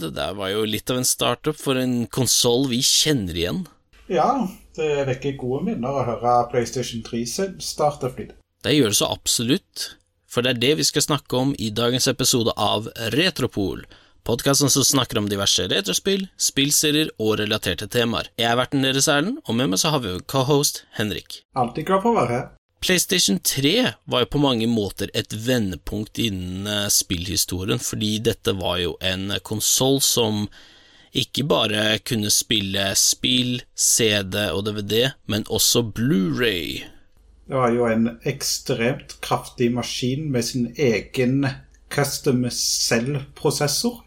Det der var jo litt av en startup for en konsoll vi kjenner igjen. Ja, det vekker gode minner å høre PlayStation 3 sin startup-lyd. Det gjør det så absolutt, for det er det vi skal snakke om i dagens episode av Retropol, podkasten som snakker om diverse retrospill, spillserier og relaterte temaer. Jeg er verten deres, Erlend, og med meg så har vi jo co-host Henrik. Alltid glad for å være her. PlayStation 3 var jo på mange måter et vendepunkt innen eh, spillhistorien, fordi dette var jo en konsoll som ikke bare kunne spille spill, CD og DVD, men også Blu-ray. Det var jo en ekstremt kraftig maskin med sin egen custom cell-prosessor,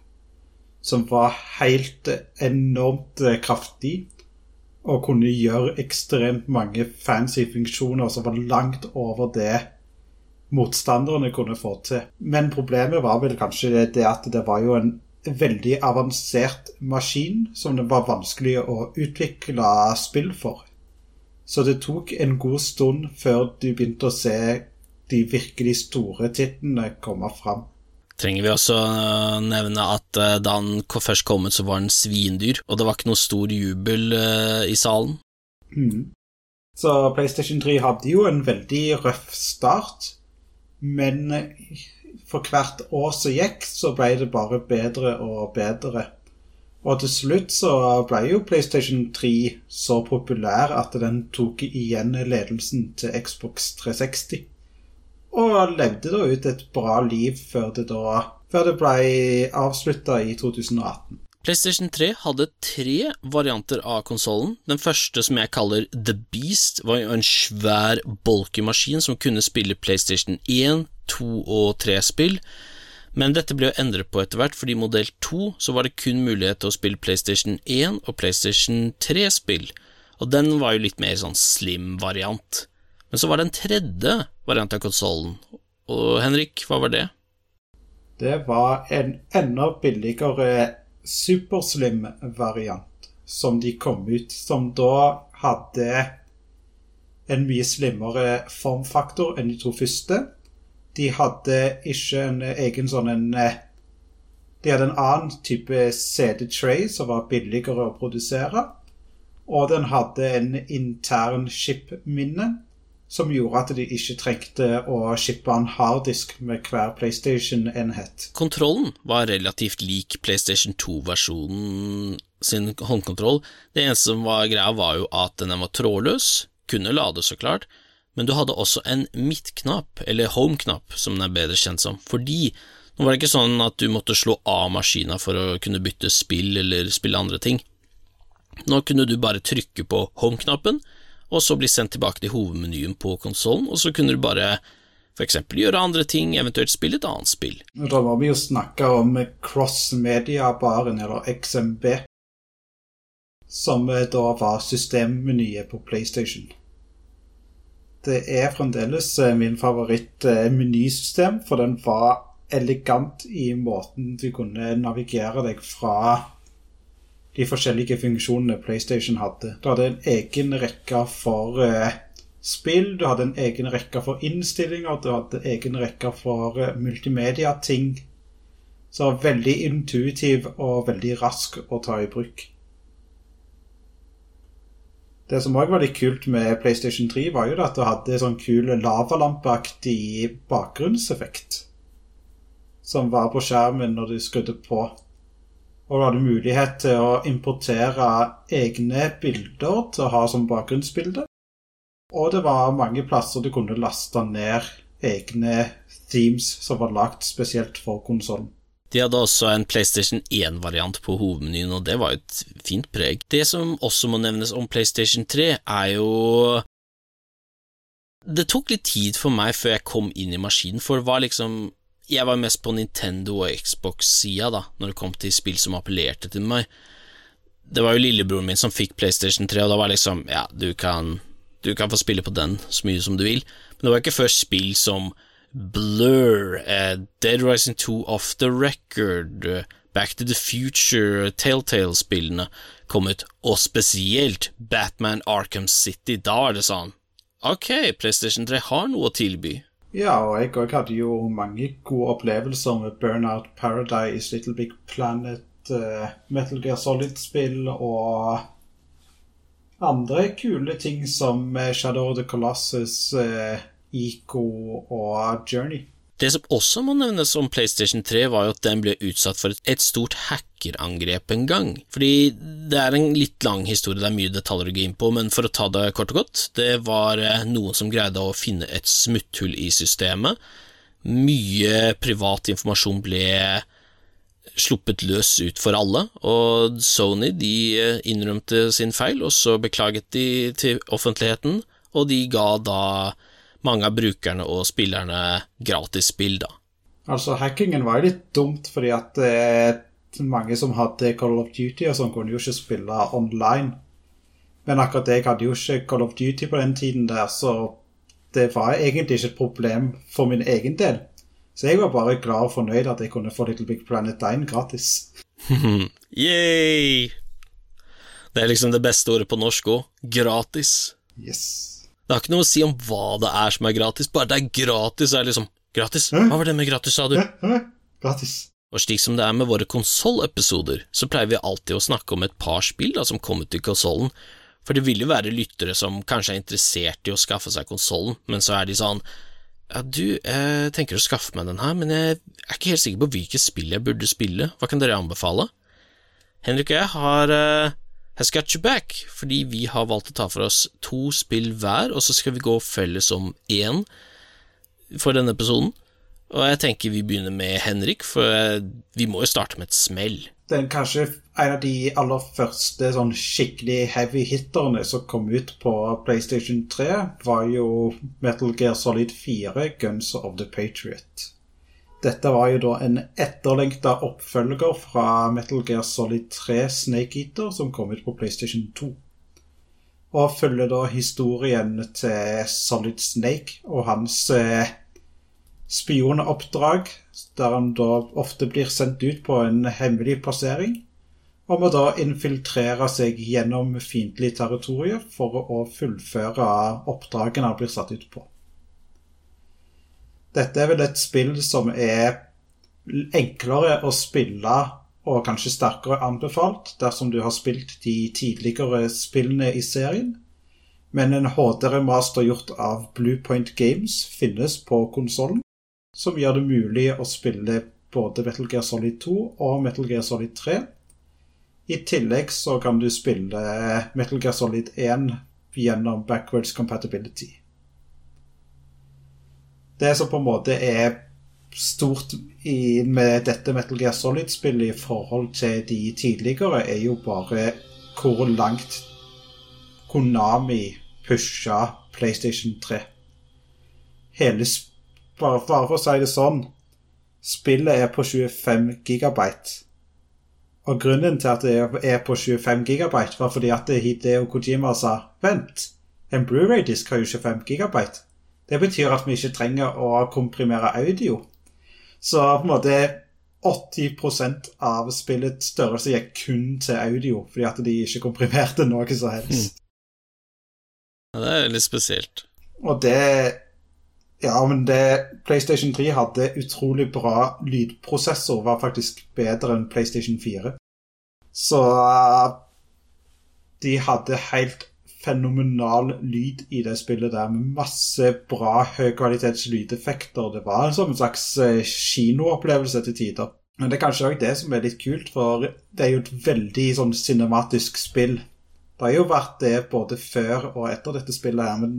som var helt enormt kraftig og kunne gjøre ekstremt mange fancy funksjoner som var langt over det motstanderne kunne få til. Men problemet var vel kanskje det at det var jo en veldig avansert maskin som det var vanskelig å utvikle spill for. Så det tok en god stund før du begynte å se de virkelig store titlene komme fram trenger vi også nevne at eh, da han først kom ut, så var han svindyr, og det var ikke noe stor jubel eh, i salen. Mm. Så PlayStation 3 hadde jo en veldig røff start, men for hvert år som gikk, så ble det bare bedre og bedre. Og til slutt så ble jo PlayStation 3 så populær at den tok igjen ledelsen til Xbox 360 og levde da ut et bra liv før det, da, før det ble avslutta i 2018. PlayStation 3 hadde tre varianter av konsollen. Den første, som jeg kaller The Beast, var jo en svær bolkemaskin som kunne spille PlayStation 1, 2 og 3-spill. Men dette ble jo endret på etter hvert, fordi i modell 2 så var det kun mulighet til å spille PlayStation 1 og PlayStation 3-spill, og den var jo litt mer sånn slim variant. Men så var det en tredje variant av konsollen, og Henrik, hva var det? Det var en enda billigere superslim-variant som de kom ut, som da hadde en mye slimmere formfaktor enn de to første. De hadde ikke en egen sånn en De hadde en annen type CD-tray som var billigere å produsere. Og den hadde en intern chip-minne som gjorde at de ikke trengte å shippe en harddisk med hver PlayStation-enhet. Kontrollen var relativt lik PlayStation 2-versjonen sin håndkontroll. Det eneste som var greia, var jo at den var trådløs, kunne lade så klart, men du hadde også en midtknapp, eller home-knapp, som den er bedre kjent som, fordi nå var det ikke sånn at du måtte slå av maskina for å kunne bytte spill eller spille andre ting. Nå kunne du bare trykke på home-knappen, og så bli sendt tilbake til hovedmenyen på konsollen, og så kunne du bare for eksempel gjøre andre ting, eventuelt spille et annet spill. Da må vi jo snakke om cross-media-baren, eller XMB, som eh, da var systemmenyet på PlayStation. Det er fremdeles eh, min favoritt-menysystem, for den var elegant i måten du kunne navigere deg fra de forskjellige funksjonene PlayStation hadde. Du hadde en egen rekke for eh, spill, du hadde en egen rekke for innstillinger, du hadde en egen rekke for eh, multimedia-ting. Så veldig intuitiv og veldig rask å ta i bruk. Det som òg var litt kult med PlayStation 3, var jo at du hadde sånn kul lavalampeaktig bakgrunnseffekt. Som var på skjermen når du skrudde på. Og du hadde mulighet til å importere egne bilder til å ha som bakgrunnsbilde. Og det var mange plasser du kunne laste ned egne themes som var lagt spesielt for konsollen. De hadde også en PlayStation 1-variant på hovedmenyen, og det var et fint preg. Det som også må nevnes om PlayStation 3, er jo Det tok litt tid for meg før jeg kom inn i maskinen, for det var liksom jeg var mest på Nintendo og Xbox-sida, da, når det kom til spill som appellerte til meg. Det var jo lillebroren min som fikk PlayStation 3, og da var det liksom Ja, du kan, du kan få spille på den så mye som du vil, men det var ikke før spill som Blur, eh, Dead Rising 2 Off The Record, Back to the Future, Telltale-spillene kom ut, og spesielt Batman Arkham City. Da var det sånn Ok, PlayStation 3 har noe å tilby. Ja, og jeg òg hadde jo mange gode opplevelser med Burnout Paradise, Little Big Planet, uh, Metal Gear Solid-spill og andre kule ting som Shadow of the Colossus, uh, Eco og Journey. Det som også må nevnes om PlayStation 3, var jo at den ble utsatt for et stort hackerangrep en gang. Fordi det er en litt lang historie, det er mye detaljer å gå inn på, men for å ta det kort og godt, det var eh, noen som greide å finne et smutthull i systemet. Mye privat informasjon ble sluppet løs ut for alle, og Sony de eh, innrømte sin feil, og så beklaget de til offentligheten, og de ga da mange av brukerne og spillerne gratis spill, da. Altså, hackingen var jo litt dumt, fordi at eh, mange som hadde Call of Duty og sånn, kunne jo ikke spille online. Men akkurat jeg hadde jo ikke Call of Duty på den tiden der, så det var egentlig ikke et problem for min egen del. Så jeg var bare glad og fornøyd at jeg kunne få Little Big Planet 1 gratis. Yay! Det er liksom det beste ordet på norsk òg. Gratis. Yes. Det har ikke noe å si om hva det er som er gratis, bare det er gratis, er liksom Gratis? Hva var det med gratis, sa du? Gratis. Og slik som det er med våre konsollepisoder, så pleier vi alltid å snakke om et par spill da, som kom ut i konsollen, for det vil jo være lyttere som kanskje er interessert i å skaffe seg konsollen, men så er de sånn ja, du, jeg tenker å skaffe meg den her, men jeg er ikke helt sikker på hvilket spill jeg burde spille, hva kan dere anbefale? Henrik og jeg har uh, Has Got You Back, fordi vi har valgt å ta for oss to spill hver, og så skal vi gå felles om én for denne episoden. Og jeg tenker vi begynner med Henrik, for vi må jo starte med et smell. Den kanskje en av de aller første sånn skikkelig heavy hitterne som kom ut på PlayStation 3, var jo Metal Gear Solid 4, Guns of the Patriot. Dette var jo da en etterlengta oppfølger fra Metal Gear Solid 3 Snake Eater, som kom ut på PlayStation 2. Og følger da historien til Solid Snake og hans eh, spionoppdrag, der han da ofte blir sendt ut på en hemmelig plassering, og må da infiltrere seg gjennom fiendtlig territorium for å fullføre oppdragene han blir satt ut på. Dette er vel et spill som er enklere å spille og kanskje sterkere anbefalt dersom du har spilt de tidligere spillene i serien. Men en HD-remaster gjort av Bluepoint Games finnes på konsollen, som gjør det mulig å spille både Metal Gear Solid 2 og Metal Gear Solid 3. I tillegg så kan du spille Metal Gear Solid 1 gjennom backwards compatibility. Det som på en måte er stort i, med dette Metal Gear Solid-spillet i forhold til de tidligere, er jo bare hvor langt Konami pusha PlayStation 3. Hele bare, bare for å si det sånn Spillet er på 25 gigabyte. Og grunnen til at det er på 25 gigabyte, var fordi at Hideo Kojima sa Vent, en Blu-ray-disk har jo 25 gigabyte. Det betyr at vi ikke trenger å komprimere audio. Så på en måte 80% av spillets størrelse gikk kun til audio, fordi at de ikke komprimerte noe som helst. Mm. Ja, det er litt spesielt. Og det Ja, men det PlayStation 3 hadde utrolig bra lydprosessor, var faktisk bedre enn PlayStation 4. Så de hadde helt fenomenal lyd i det spillet der, med masse bra høykvalitets lydeffekter. Det var som en slags eh, kinoopplevelse til tider. Men det er kanskje òg det som er litt kult, for det er jo et veldig sånn cinematisk spill. Det har jo vært det både før og etter dette spillet her, men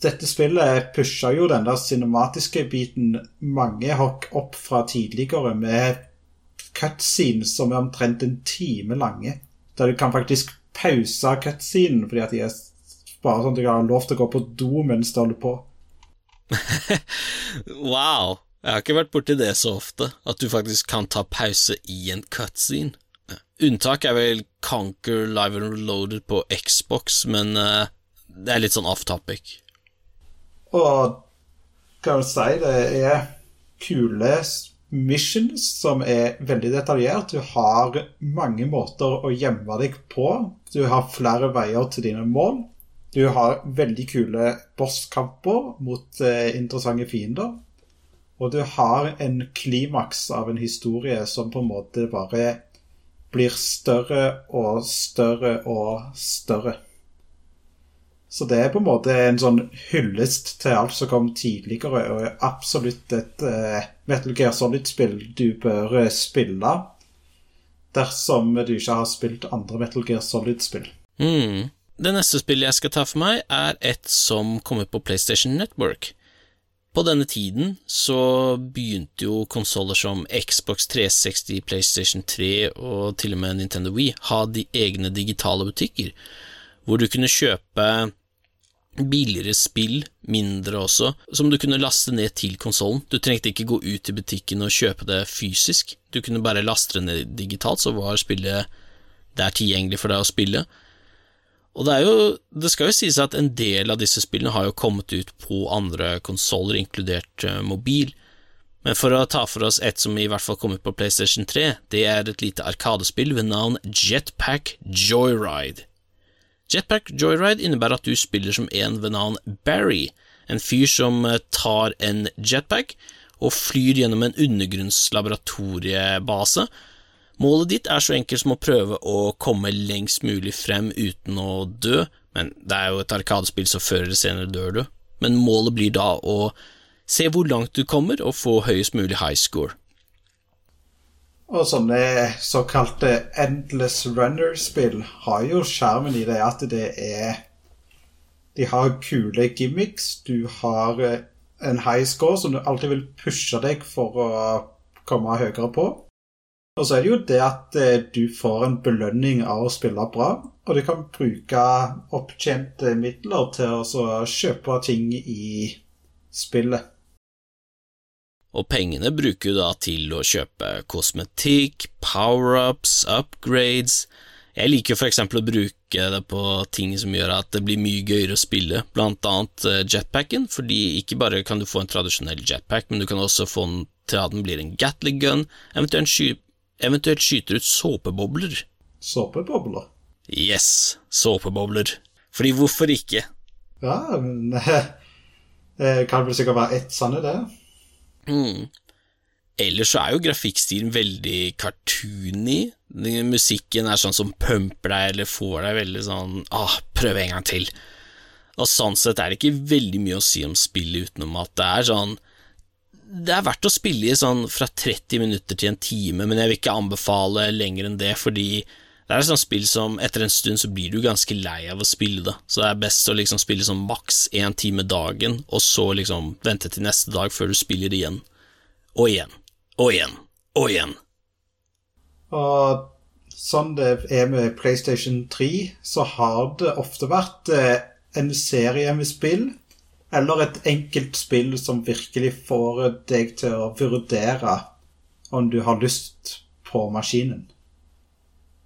dette spillet pusha jo den der cinematiske biten mange hakk opp fra tidligere, med cutscenes som er omtrent en time lange. Der du kan faktisk pause cutscenen fordi at de er bare sånn at jeg har lov til å gå på do mens det holder på. wow. Jeg har ikke vært borti det så ofte, at du faktisk kan ta pause i en cutscene. Unntak er vel Conquer Live and Reloaded på Xbox, men uh, det er litt sånn off topic. Og kan du si det er kule missions som er veldig detaljert. Du har mange måter å gjemme deg på. Du har flere veier til dine mål. Du har veldig kule bosskamper mot eh, interessante fiender. Og du har en klimaks av en historie som på en måte bare blir større og større og større. Så det er på en måte en sånn hyllest til alt som kom tidligere, og er absolutt et uh, Metal Gear Solid-spill du bør uh, spille dersom du ikke har spilt andre Metal Gear Solid-spill. Mm. Det neste spillet jeg skal ta for meg, er et som kommer på PlayStation Network. På denne tiden så begynte jo konsoller som Xbox 360, PlayStation 3 og til og med Nintendo Wii ha de egne digitale butikker, hvor du kunne kjøpe billigere spill, mindre også, som du kunne laste ned til konsollen. Du trengte ikke gå ut i butikken og kjøpe det fysisk, du kunne bare laste det ned digitalt, så var spillet der tilgjengelig for deg å spille. Og det, jo, det skal jo sies at en del av disse spillene har jo kommet ut på andre konsoller, inkludert uh, mobil. Men for å ta for oss et som i hvert fall kom ut på PlayStation 3, det er et lite arkadespill ved navn Jetpack Joyride. Jetpack Joyride innebærer at du spiller som en ved navn Barry, en fyr som eh, tar en jetpack og flyr gjennom en undergrunnslaboratoriebase Målet ditt er så enkelt som å prøve å komme lengst mulig frem uten å dø, men det er jo et arkadespill, så før eller senere dør du. Men målet blir da å se hvor langt du kommer, og få høyest mulig high score. Og sånne såkalte Endless Runner-spill har jo skjermen i det at det er De har kule gimmicks, du har eh, en high score som du alltid vil pushe deg for å komme høyere på. Og så er det jo det at eh, du får en belønning av å spille bra, og du kan bruke opptjente midler til å kjøpe ting i spillet. Og pengene bruker du da til å kjøpe kosmetikk, power-ups, upgrades Jeg liker for eksempel å bruke det på ting som gjør at det blir mye gøyere å spille, blant annet eh, jetpacken, fordi ikke bare kan du få en tradisjonell jetpack, men du kan også få den til at den blir en Gatling gun, eventuelt eventuelt skyter ut såpebobler. Såpebobler? Yes, såpebobler. Fordi hvorfor ikke? Ja, men Det kan vel sikkert være ett sanne, det. Mm. Ellers så er jo grafikkstilen veldig cartoony. Musikken er sånn som pumper deg eller får deg veldig sånn ah, prøv en gang til. Og sånn sett er det ikke veldig mye å si om spillet utenom at det er sånn det er verdt å spille i sånn fra 30 minutter til en time, men jeg vil ikke anbefale lenger enn det, fordi det er et sånt spill som etter en stund så blir du ganske lei av å spille det, så det er best å liksom spille sånn maks én time dagen, og så liksom vente til neste dag før du spiller igjen. Og igjen. Og igjen. Og igjen. Og sånn det er med PlayStation 3, så har det ofte vært eh, en serie med spill eller et enkelt spill som virkelig får deg til å vurdere om du har lyst på maskinen.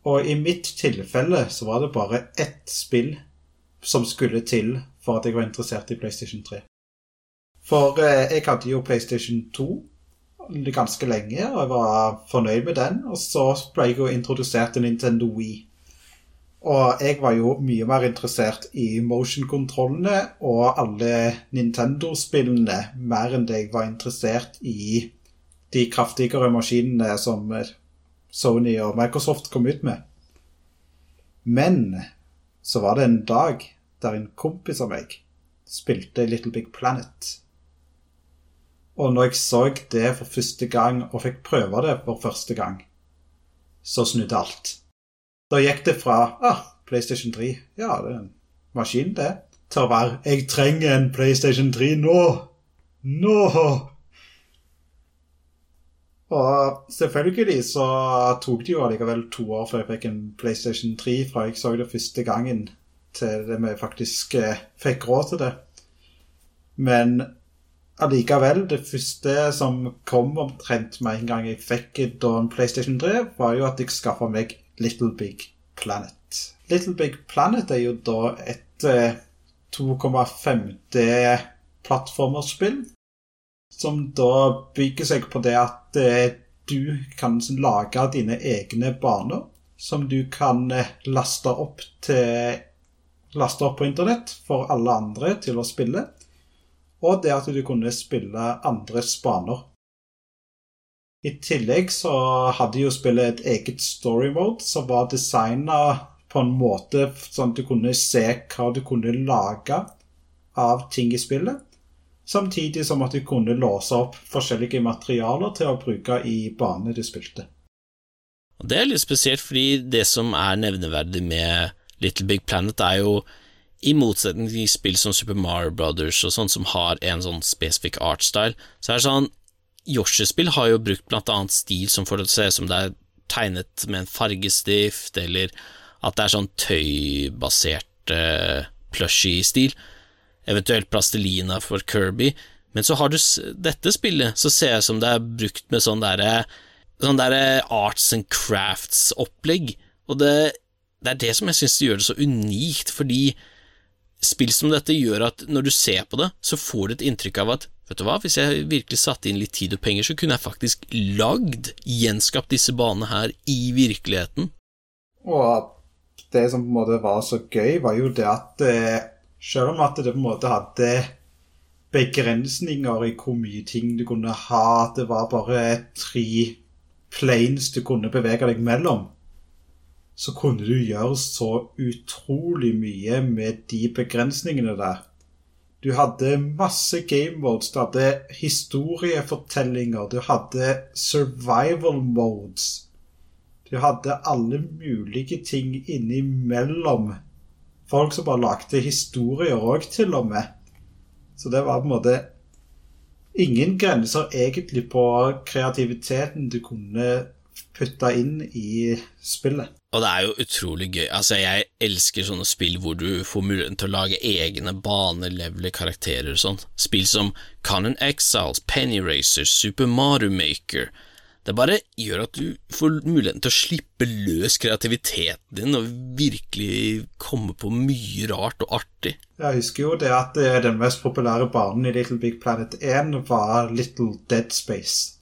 Og i mitt tilfelle så var det bare ett spill som skulle til for at jeg var interessert i PlayStation 3. For eh, jeg hadde jo PlayStation 2 ganske lenge, og jeg var fornøyd med den. Og så ble jeg jo introdusert til Nintendo Wii. Og jeg var jo mye mer interessert i motion-kontrollene og alle Nintendo-spillene, mer enn det jeg var interessert i de kraftigere maskinene som Sony og Microsoft kom ut med. Men så var det en dag der en kompis av meg spilte Little Big Planet. Og når jeg så det for første gang, og fikk prøve det for første gang, så snudde alt. Da gikk det fra ah, PlayStation 3 Ja, det er en maskin, det. Til å være Jeg trenger en PlayStation 3 nå! Nå! Og selvfølgelig så tok det jo allikevel to år før jeg fikk en PlayStation 3 fra jeg så det første gangen, til det vi faktisk eh, fikk råd til det. Men allikevel, det første som kom omtrent med en gang jeg fikk da en PlayStation 3, var jo at jeg skaffa meg Little Big Planet. Little Big Planet er jo da et 2,5D-plattformerspill som da bygger seg på det at eh, du kan lage dine egne baner som du kan eh, laste opp til laste opp på internett for alle andre til å spille. Og det at du kunne spille andres baner. I tillegg så hadde jo spillet et eget story mode som var designa på en måte sånn at du kunne se hva du kunne lage av ting i spillet. Samtidig som at de kunne låse opp forskjellige materialer til å bruke i banene de spilte. Det er litt spesielt, fordi det som er nevneverdig med Little Big Planet, er jo i motsetning til spill som Super Mario Brothers og sånn, som har en sånn spesifikk artstyle, så er det sånn Yoshi-spill har jo brukt blant annet stil som får det til å se ut som det er tegnet med en fargestift, eller at det er sånn tøybasert uh, plushy-stil eventuelt plastelina for Kirby, men så har du dette spillet, så ser jeg som det er brukt med sånn derre sånn der arts and crafts-opplegg, og det, det, er det som jeg synes gjør det så unikt, fordi spill som dette gjør at når du ser på det, så får du et inntrykk av at vet du hva, hvis jeg virkelig satte inn litt tid og penger, så kunne jeg faktisk lagd, gjenskapt disse banene her i virkeligheten. Og det som på en måte var så gøy, var jo det at eh, selv om at det på en måte hadde begrensninger i hvor mye ting du kunne ha, det var bare tre planes du kunne bevege deg mellom, så kunne du gjøre så utrolig mye med de begrensningene der. Du hadde masse game modes, du hadde historiefortellinger, du hadde survival modes. Du hadde alle mulige ting innimellom folk som bare lagde historier òg, til og med. Så det var på en måte ingen grenser egentlig på kreativiteten du kunne putte inn i spillet. Og det er jo utrolig gøy. Altså, jeg elsker sånne spill hvor du får muligheten til å lage egne baner, karakterer og sånn. Spill som Conan Exiles, Penny Racer, Super Mario Maker, det bare gjør at du får muligheten til å slippe løs kreativiteten din og virkelig komme på mye rart og artig. Jeg husker jo det at eh, den mest populære banen i Little Big Planet 1 var Little Dead Space.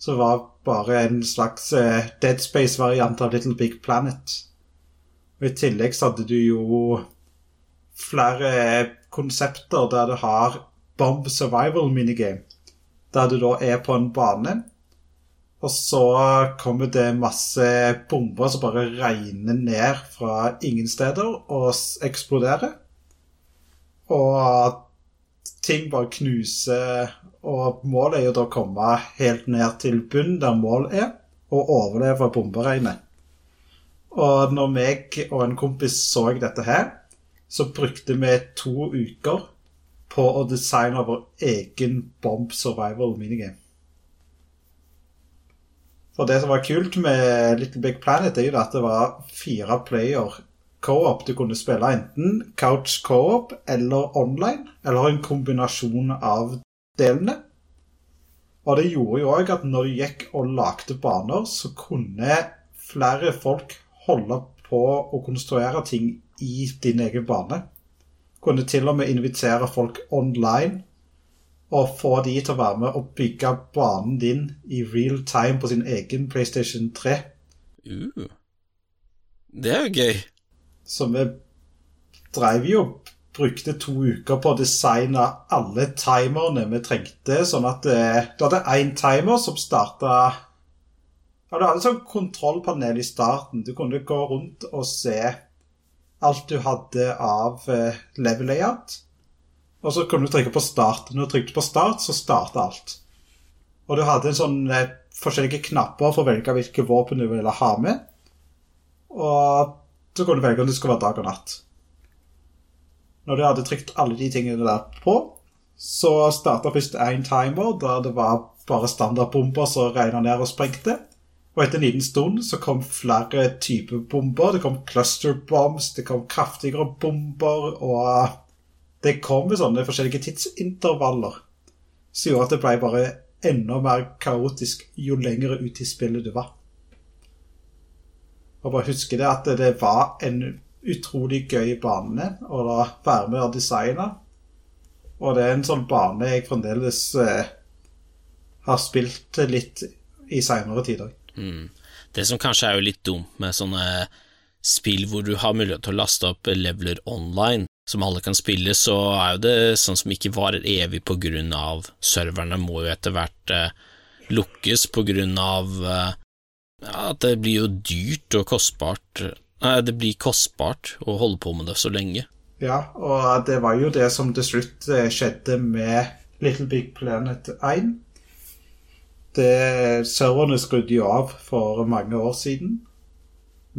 Som var bare en slags eh, Dead Space-variant av Little Big Planet. Og I tillegg så hadde du jo flere konsepter der du har Bomb Survival minigame. Der du da er på en bane og så kommer det masse bomber som bare regner ned fra ingen steder og eksploderer. Og ting bare knuser, og målet er jo da å komme helt ned til bunnen der målet er, og overleve bomberegnet. Og når meg og en kompis så dette her, så brukte vi to uker på å designe vår egen bomb survival minigame. Og det som var kult med Little Big Planet, er jo at det var fire player co-op. Du kunne spille enten couch co-op eller online, eller en kombinasjon av delene. Og det gjorde jo òg at når du gikk og lagde baner, så kunne flere folk holde på å konstruere ting i din egen bane. Kunne til og med invitere folk online og få de til å være med og bygge banen din i real time på sin egen PlayStation 3. Uh, det er jo gøy. Så vi dreiv jo brukte to uker på å designe alle timerne vi trengte, sånn at eh, du hadde én timer som starta ja, Du hadde sånn kontrollpanel i starten. Du kunne gå rundt og se alt du hadde av eh, level layout. Og så kunne du trykke på start. Når du trykte på start, så starta alt. Og du hadde en sånn eh, forskjellige knapper for å velge hvilke våpen du ville ha med. Og så kunne du velge om det skulle være dag og natt. Når du hadde trykt alle de tingene der på, så starta først én timer der det var bare standardbomber som regna ned og sprengte. Og etter en liten stund så kom flere typer bomber. Det kom cluster bombs, det kom kraftigere bomber, og det kom med sånne forskjellige tidsintervaller som gjorde at det ble bare enda mer kaotisk jo lenger ut i spillet du var. Og bare husker det at det var en utrolig gøy bane å være med og designe. Og det er en sånn bane jeg fremdeles eh, har spilt litt i seinere tider. Mm. Det som kanskje er jo litt dumt med sånne spill hvor du har mulighet til å laste opp leveler online, som alle kan spille, så er jo det sånn som ikke varer evig på grunn av serverne må jo etter hvert eh, lukkes på grunn av eh, at det blir jo dyrt og kostbart Nei, det blir kostbart å holde på med det så lenge. Ja, og det var jo det som til slutt eh, skjedde med Little Big Planet 1. Det, serverne skrudde jo av for mange år siden.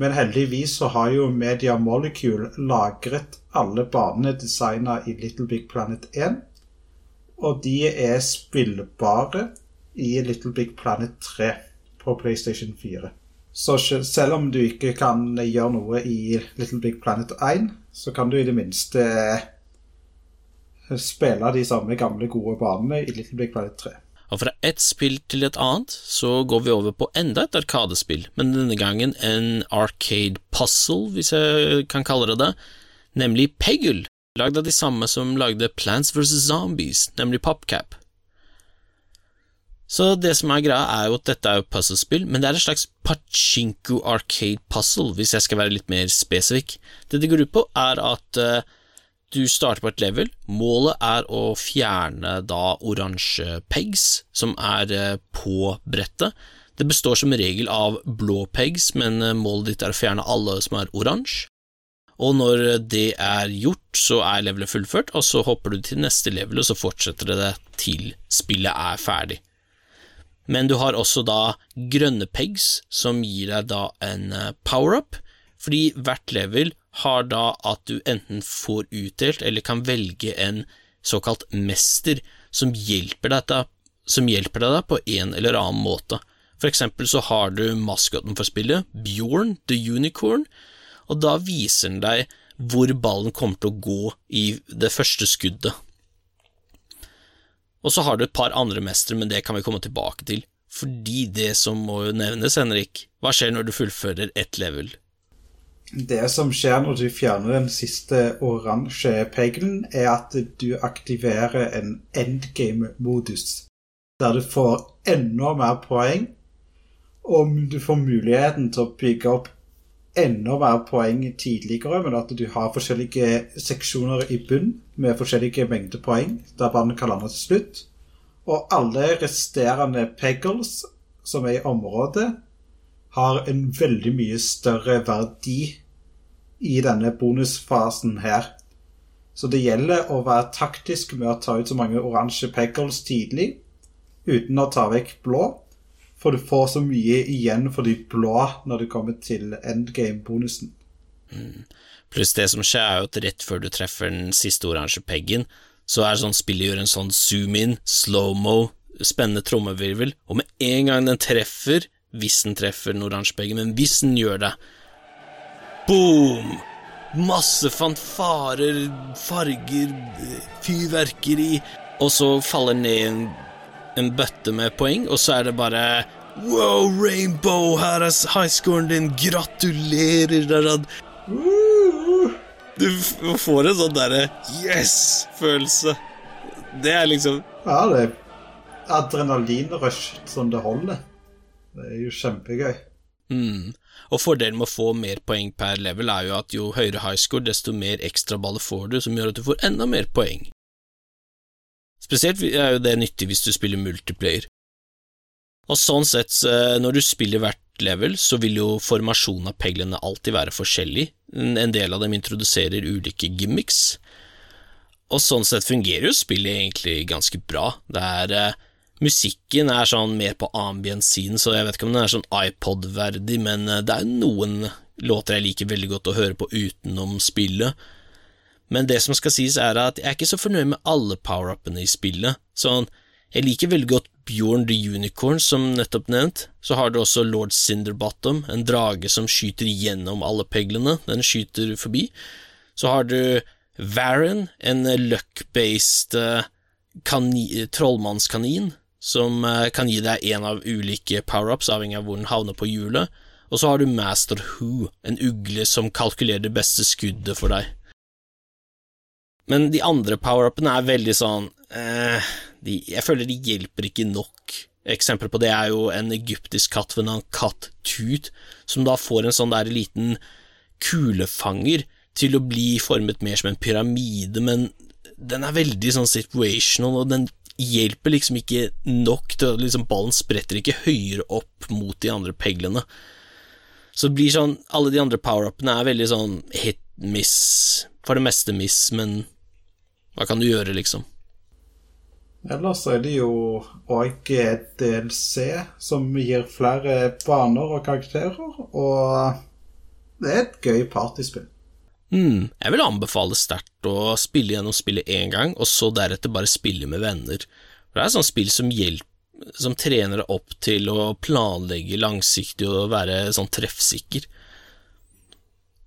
Men heldigvis så har jo Media Molecule lagret alle banene designa i Little Big Planet 1. Og de er spillbare i Little Big Planet 3 på PlayStation 4. Så selv om du ikke kan gjøre noe i Little Big Planet 1, så kan du i det minste spille de samme gamle, gode banene i Little Big Planet 3. Og fra ett spill til et annet så går vi over på enda et arkadespill, men denne gangen en arcade puzzle, hvis jeg kan kalle det det, nemlig Peggle, lagd av de samme som lagde Plants vs. Zombies, nemlig PopCap. Så det som er greia, er jo at dette er jo puzzlespill, men det er et slags pachinko arcade puzzle, hvis jeg skal være litt mer spesifikk. Det det går ut på, er at uh, du starter på et level. Målet er å fjerne da oransje pegs som er eh, på brettet. Det består som regel av blå pegs, men eh, målet ditt er å fjerne alle som er oransje. Og når det er gjort, så er levelet fullført, og så hopper du til neste level, og så fortsetter det til spillet er ferdig. Men du har også da grønne pegs, som gir deg da en eh, power-up, fordi hvert level har da at du enten får utdelt eller kan velge en såkalt mester som hjelper deg, som hjelper deg på en eller annen måte. For eksempel så har du maskoten for spillet, Bjorn the Unicorn, og da viser den deg hvor ballen kommer til å gå i det første skuddet. Og så har du et par andre mestere, men det kan vi komme tilbake til, fordi det som må nevnes, Henrik, hva skjer når du fullfører ett level? Det som skjer når du fjerner den siste oransje pegelen, er at du aktiverer en endgame-modus, der du får enda mer poeng, og du får muligheten til å bygge opp enda mer poeng tidligere, men at du har forskjellige seksjoner i bunn med forskjellige mengder poeng, der banen kan lande til slutt. Og alle resterende pegels som er i området, har en veldig mye større verdi i denne bonusfasen her. Så det gjelder å være taktisk med å ta ut så mange oransje peggles tidlig, uten å ta vekk blå. For du får så mye igjen for de blå når det kommer til endgame-bonusen. Mm. Pluss det som skjer, er jo at rett før du treffer den siste oransje peggen, så er sånn spillet gjør en sånn zoom in, slow-mo, spennende trommevirvel, og med en gang den treffer, hvis den treffer den oransje peggen, men hvis den gjør det, Boom! Masse fanfarer, farger, fyrverkeri, og så faller ned en, en bøtte med poeng, og så er det bare Wow, Rainbow, her er highscoren din, gratulerer, Darad. Du får en sånn derre yes-følelse. Det er liksom Ja, det er adrenalinrush som det holder. Det er jo kjempegøy. Mm. Og fordelen med å få mer poeng per level er jo at jo høyere high score, desto mer ekstraballer får du, som gjør at du får enda mer poeng. Spesielt er jo det nyttig hvis du spiller multiplayer. Og sånn sett, når du spiller hvert level, så vil jo formasjonen av peglene alltid være forskjellig, en del av dem introduserer ulike gimmicks, og sånn sett fungerer jo spillet egentlig ganske bra. Det er eh, Musikken er sånn mer på ambient-siden, så jeg vet ikke om den er sånn iPod-verdig, men eh, det er noen låter jeg liker veldig godt å høre på utenom spillet. Men det som skal sies, er at jeg er ikke så fornøyd med alle power-upene i spillet. Sånn, jeg liker veldig godt Bjorn the Unicorn, som nettopp nevnt. Så har du også Lord Cinderbottom, en drage som skyter gjennom alle peglene. Den skyter forbi. Så har du Varen, en luck-based uh, trollmannskanin som eh, kan gi deg en av ulike power-ups, avhengig av hvor den havner på hjulet. Og så har du Master Who, en ugle som kalkulerer det beste skuddet for deg. Men de andre power-upene er veldig sånn eh, de, Jeg føler de hjelper ikke nok. Eksempel på det er jo en egyptisk katt ved navn Katt Tut, som da får en sånn der liten kulefanger til å bli formet mer som en pyramide, men den er veldig sånn situational, og den hjelper liksom ikke nok til at liksom ballen spretter ikke høyere opp mot de andre peglene. Så det blir sånn Alle de andre power-upene er veldig sånn hit miss, for det meste miss, men hva kan du gjøre, liksom? Ellers er det jo òg DLC som gir flere baner og karakterer, og det er et gøy partyspill. Mm, jeg vil anbefale sterkt å spille gjennom spillet én gang, og så deretter bare spille med venner. For det er et sånt spill som hjelper som trener deg opp til å planlegge langsiktig og være sånn treffsikker.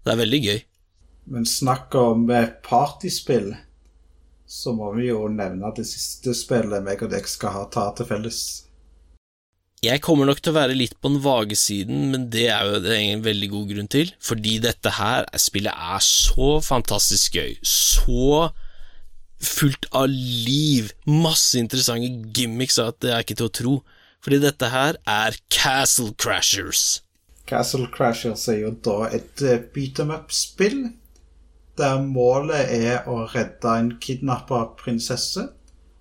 Det er veldig gøy. Men snakk om partyspill, så må vi jo nevne det siste spillet meg og deg skal ha ta til felles. Jeg kommer nok til å være litt på den vage siden, men det er jo det en veldig god grunn til, fordi dette her spillet er så fantastisk gøy, så fullt av liv, masse interessante gimmicks at det er ikke til å tro, fordi dette her er Castle Crashers. Castle Crashers er jo da et beat em up-spill, der målet er å redde en kidnappa prinsesse,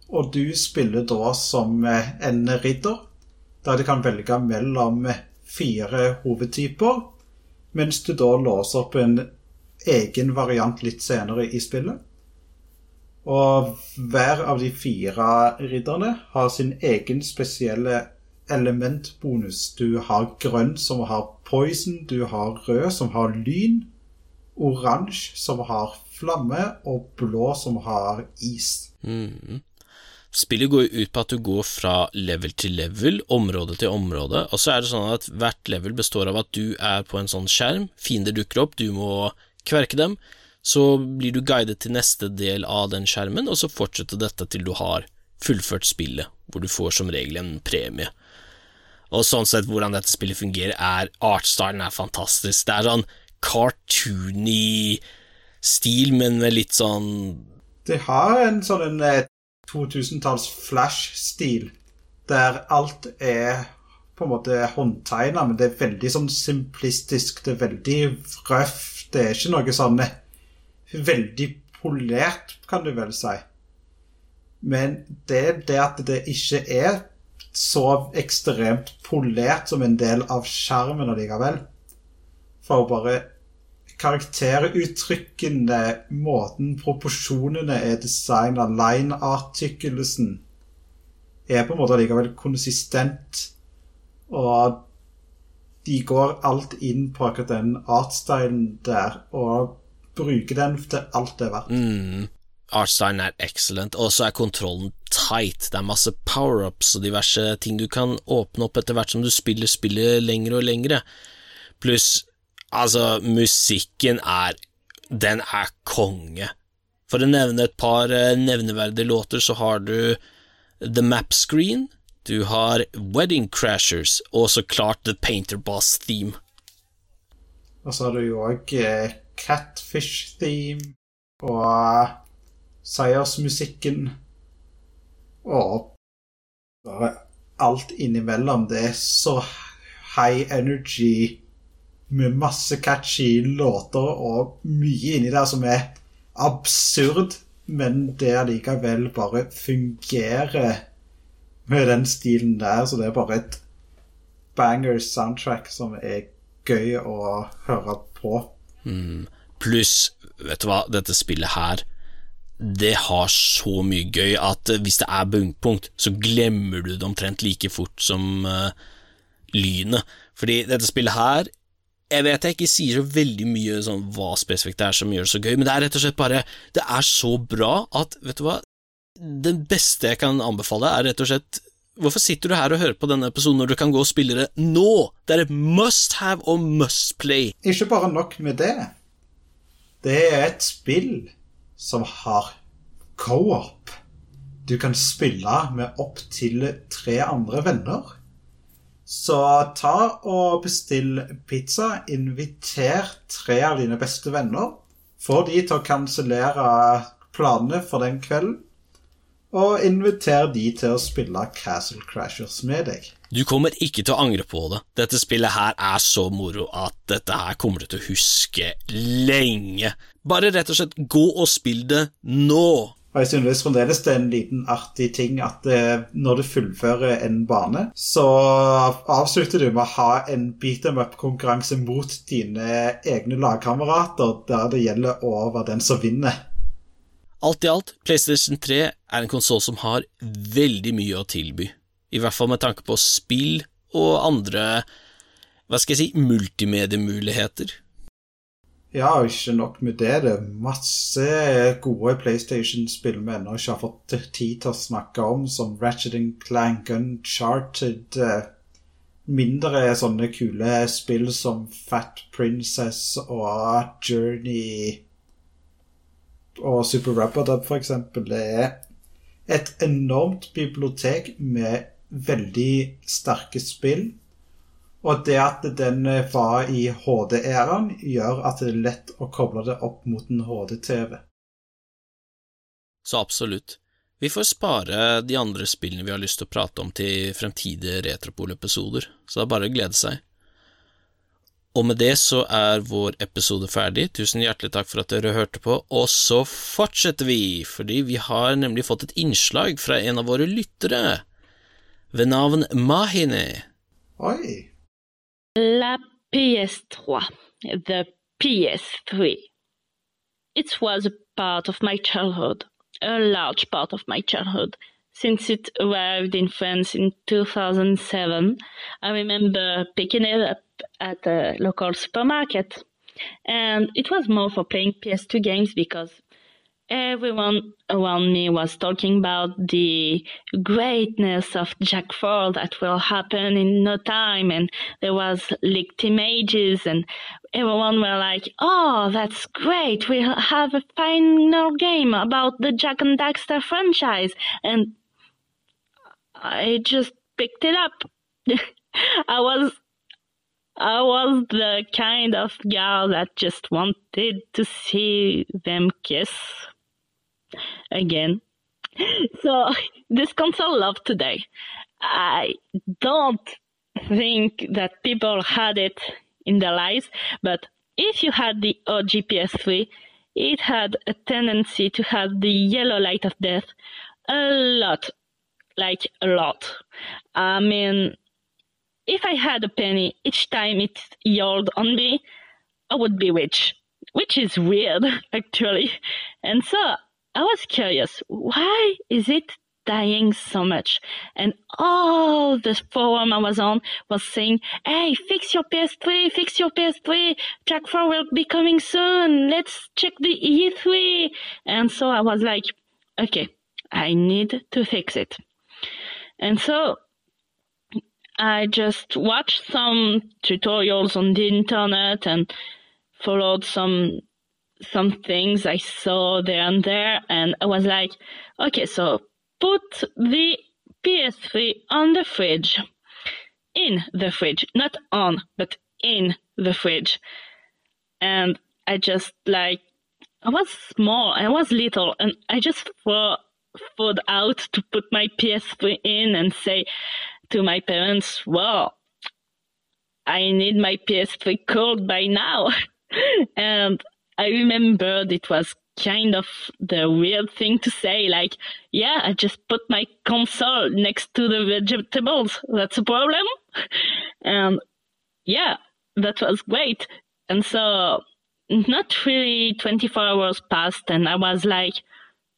og du spiller da som en ridder der du kan velge mellom fire hovedtyper, mens du da låser opp en egen variant litt senere i spillet. Og hver av de fire ridderne har sin egen spesielle elementbonus. Du har grønn, som har poison, du har rød, som har lyn, oransje, som har flamme, og blå, som har is. Mm. Spillet går ut på at du går fra level til level, område til område, og så er det sånn at hvert level består av at du er på en sånn skjerm, fiender dukker opp, du må kverke dem, så blir du guidet til neste del av den skjermen, og så fortsetter dette til du har fullført spillet, hvor du får som regel en premie. Og sånn sett, hvordan dette spillet fungerer, er artstylen er fantastisk. Det er sånn cartoony stil, men med litt sånn Det har en sånn 2000-talls flash-stil, der alt er på en måte håndtegna, men det er veldig sånn simplistisk, det er veldig røft. det er ikke noe sånn veldig polert, kan du vel si. Men det det at det ikke er så ekstremt polert som en del av skjermen allikevel. For å bare karakteruttrykkene, måten proporsjonene er designa, line-artikkelsen er på en måte allikevel konsistent. Og de går alt inn på akkurat den artstylen der, og bruker den til alt det er verdt. Mm. Artstylen er excellent, og så er kontrollen tight. Det er masse power-ups og diverse ting du kan åpne opp etter hvert som du spiller spillet lengre og lengre. Pluss, altså, musikken er Den er konge. For å nevne et par eh, nevneverdige låter, så har du The Map Screen, du har Wedding Crashers, og så klart The Painter Boss Theme. Og så har du jo òg eh, Catfish Theme og seiersmusikken og bare alt innimellom. Det er så high energy med masse catchy låter og mye inni der som er absurd, men det allikevel bare fungerer med den stilen der. Så det er bare et banger soundtrack som er gøy å høre på. Mm. Pluss, vet du hva, dette spillet her det har så mye gøy at hvis det er bunnpunkt, så glemmer du det omtrent like fort som uh, lynet. Fordi dette spillet her Jeg vet jeg ikke sier så veldig mye sånn hva spesifikt det er som gjør det så gøy, men det er rett og slett bare Det er så bra at, vet du hva Det beste jeg kan anbefale, er rett og slett Hvorfor sitter du her og hører på denne episoden når du kan gå og spille det nå? Det er et must have og must play. Ikke bare nok med det. Det er et spill som har co-op. Du kan spille med opptil tre andre venner. Så ta og bestill pizza. Inviter tre av dine beste venner. Få de til å kansellere planene for den kvelden. og inviter de til å spille Castle Crashers med deg. Du kommer ikke til å angre på det. Dette spillet her er så moro at dette her kommer du til å huske lenge. Bare rett og slett gå og spill det nå. Og jeg synes fremdeles det er en liten artig ting at eh, når du fullfører en bane, så avslutter du med å ha en beat em up-konkurranse mot dine egne lagkamerater, der det gjelder å være den som vinner. Alt i alt, PlayStation 3 er en konsoll som har veldig mye å tilby, i hvert fall med tanke på spill og andre, hva skal jeg si, multimediemuligheter. Ja, og ikke nok med det. Det er masse gode PlayStation-spill vi ennå ikke har fått tid til å snakke om, som Ratchet Clank, Uncharted eh, Mindre sånne kule spill som Fat Princess og Journey og Super Rubberdub, for eksempel, det er et enormt bibliotek med veldig sterke spill. Og det at den var i HD-æraen, gjør at det er lett å koble det opp mot en HD-TV. Så absolutt. Vi får spare de andre spillene vi har lyst til å prate om til fremtidige Retropol-episoder, så det er bare å glede seg. Og med det så er vår episode ferdig. Tusen hjertelig takk for at dere hørte på, og så fortsetter vi, fordi vi har nemlig fått et innslag fra en av våre lyttere, ved navn Mahine. Oi. La PS3, the PS3. It was a part of my childhood, a large part of my childhood. Since it arrived in France in 2007, I remember picking it up at a local supermarket. And it was more for playing PS2 games because everyone around me was talking about the greatness of Jack 4 that will happen in no time and there was leaked images and everyone were like oh that's great. We'll have a final game about the Jack and Daxter franchise. And I just picked it up. I was I was the kind of girl that just wanted to see them kiss again. So this console love today. I don't think that people had it in their lives, but if you had the OG PS3, it had a tendency to have the yellow light of death a lot, like a lot. I mean, if I had a penny each time it yelled on me, I would be rich, which is weird, actually. And so I was curious, why is it dying so much? And all the forum I was on was saying, hey, fix your PS3, fix your PS3, Jak 4 will be coming soon, let's check the E3. And so I was like, okay, I need to fix it. And so I just watched some tutorials on the internet and followed some some things I saw there and there and I was like, okay, so put the PS3 on the fridge. In the fridge, not on, but in the fridge. And I just like I was small, I was little, and I just thought thought out to put my PS3 in and say, to my parents, well, I need my PS3 cold by now. and I remembered it was kind of the weird thing to say, like, yeah, I just put my console next to the vegetables. That's a problem. and yeah, that was great. And so not really 24 hours passed and I was like,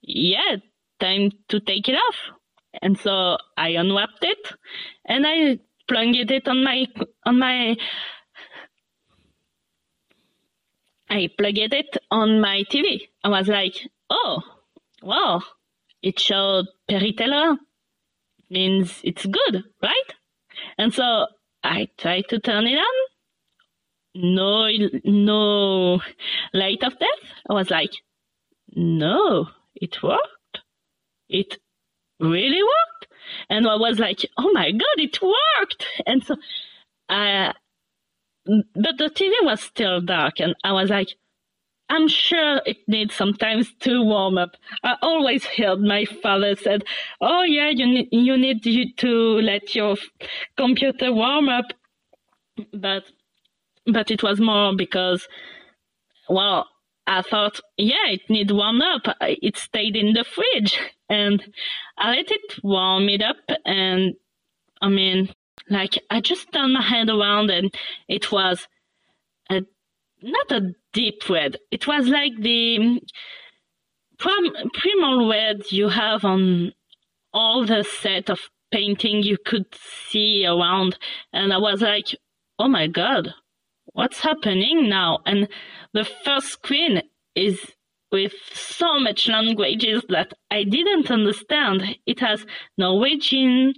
yeah, time to take it off. And so I unwrapped it and I plunged it on my on my I plugged it on my TV. I was like, oh, wow, it showed Perry Taylor. Means it's good, right? And so I tried to turn it on. No, no light of death. I was like, no, it worked. It really worked? And I was like, oh my God, it worked. And so, uh, but the TV was still dark and I was like, I'm sure it needs sometimes to warm up. I always heard my father said, "Oh yeah, you need you need to let your computer warm up," but but it was more because, well, I thought, yeah, it need warm up. It stayed in the fridge, and I let it warm it up, and I mean, like I just turned my head around, and it was a not a deep red. It was like the mm, prim- primal red you have on all the set of painting you could see around. And I was like, oh my god, what's happening now? And the first screen is with so much languages that I didn't understand. It has Norwegian,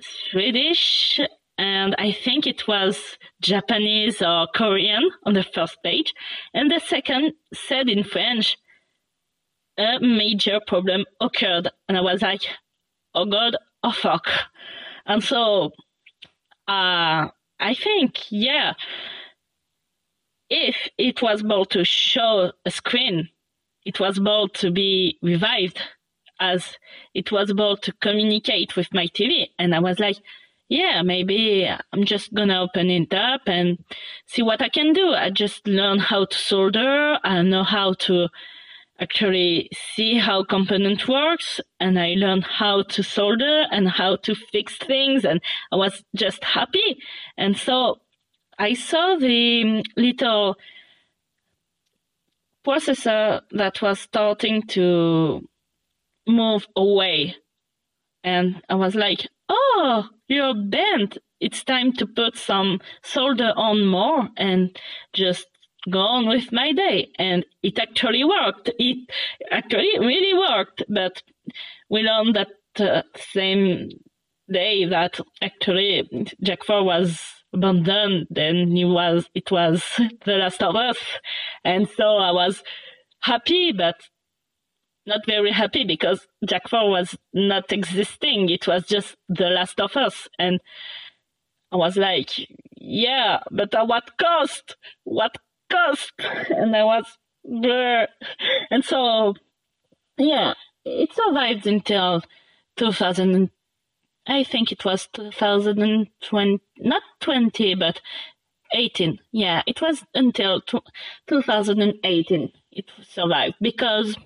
Swedish, and I think it was Japanese or Korean on the first page, and the second said in French, a major problem occurred, and I was like, oh god, oh fuck. And so, uh, I think, yeah, if it was able to show a screen, it was able to be revived as it was able to communicate with my TV. And I was like, yeah, maybe I'm just gonna open it up and see what I can do. I just learn how to solder. I know how to actually see how component works and I learned how to solder and how to fix things and I was just happy. And so I saw the little processor that was starting to move away. And I was like, oh, you're bent. It's time to put some solder on more and just go on with my day. And it actually worked. It actually really worked. But we learned that uh, same day that actually Jack 4 was abandoned and it was, it was The Last of Us. And so I was happy, but not very happy because Jack 4 was not existing. It was just The Last of Us. And I was like, yeah, but at what cost? What cost? And I was, Bleh. and so, yeah, it survived until 2000. I think it was 2020, not 20, but 18. Yeah, it was until 2018 it survived because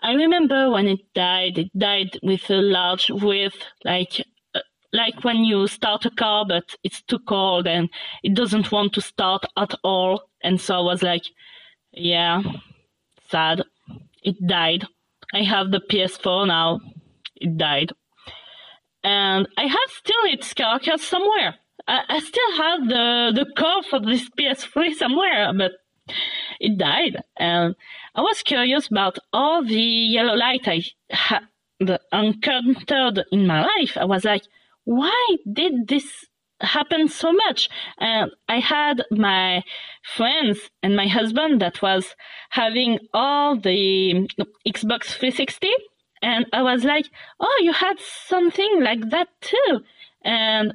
I remember when it died, it died with a large width, like uh, like when you start a car, but it's too cold and it doesn't want to start at all. And so I was like, yeah, sad. It died. I have the PS4 now. It died. And I have still its carcass somewhere. I, I still have the, the core for this PS3 somewhere, but it died. And I was curious about all the yellow light I had encountered in my life. I was like, why did this happen so much? And I had my friends and my husband that was having all the Xbox 360. And I was like, oh, you had something like that too. And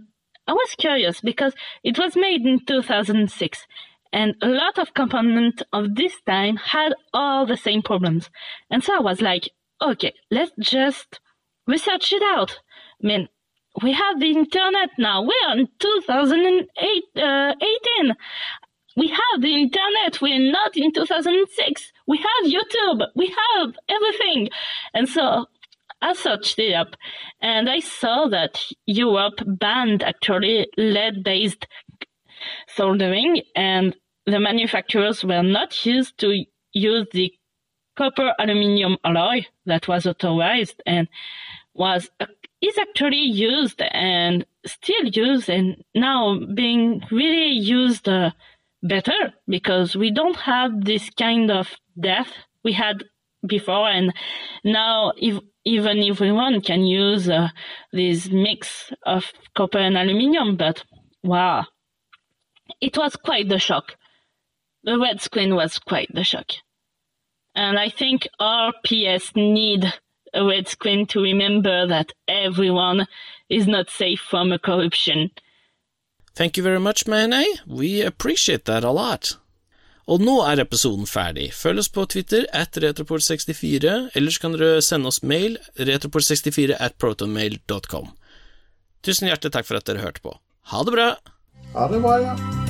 I was curious because it was made in 2006 and a lot of components of this time had all the same problems. And so I was like, okay, let's just research it out. I mean, we have the internet now. We're in 2018. Uh, we have the internet. We're not in 2006. We have YouTube. We have everything. And so I searched it up and I saw that Europe banned actually lead based soldering and the manufacturers were not used to use the copper aluminium alloy that was authorized and was is actually used and still used and now being really used uh, better because we don't have this kind of death we had before and now if, even everyone can use uh, this mix of copper and aluminium but wow it was quite the shock the red screen was quite the shock. And I think our PS need a red screen to remember that everyone is not safe from a corruption. Thank you very much, Mahene. We appreciate that a lot. Og nå er episoden ferdig. Følg oss på Twitter at retroport64, eller så kan dere sende oss mail retroport64 at protonmail.com. Tusen hjertelig takk for at dere hørte på. Ha det bra! Ha det bra, ja.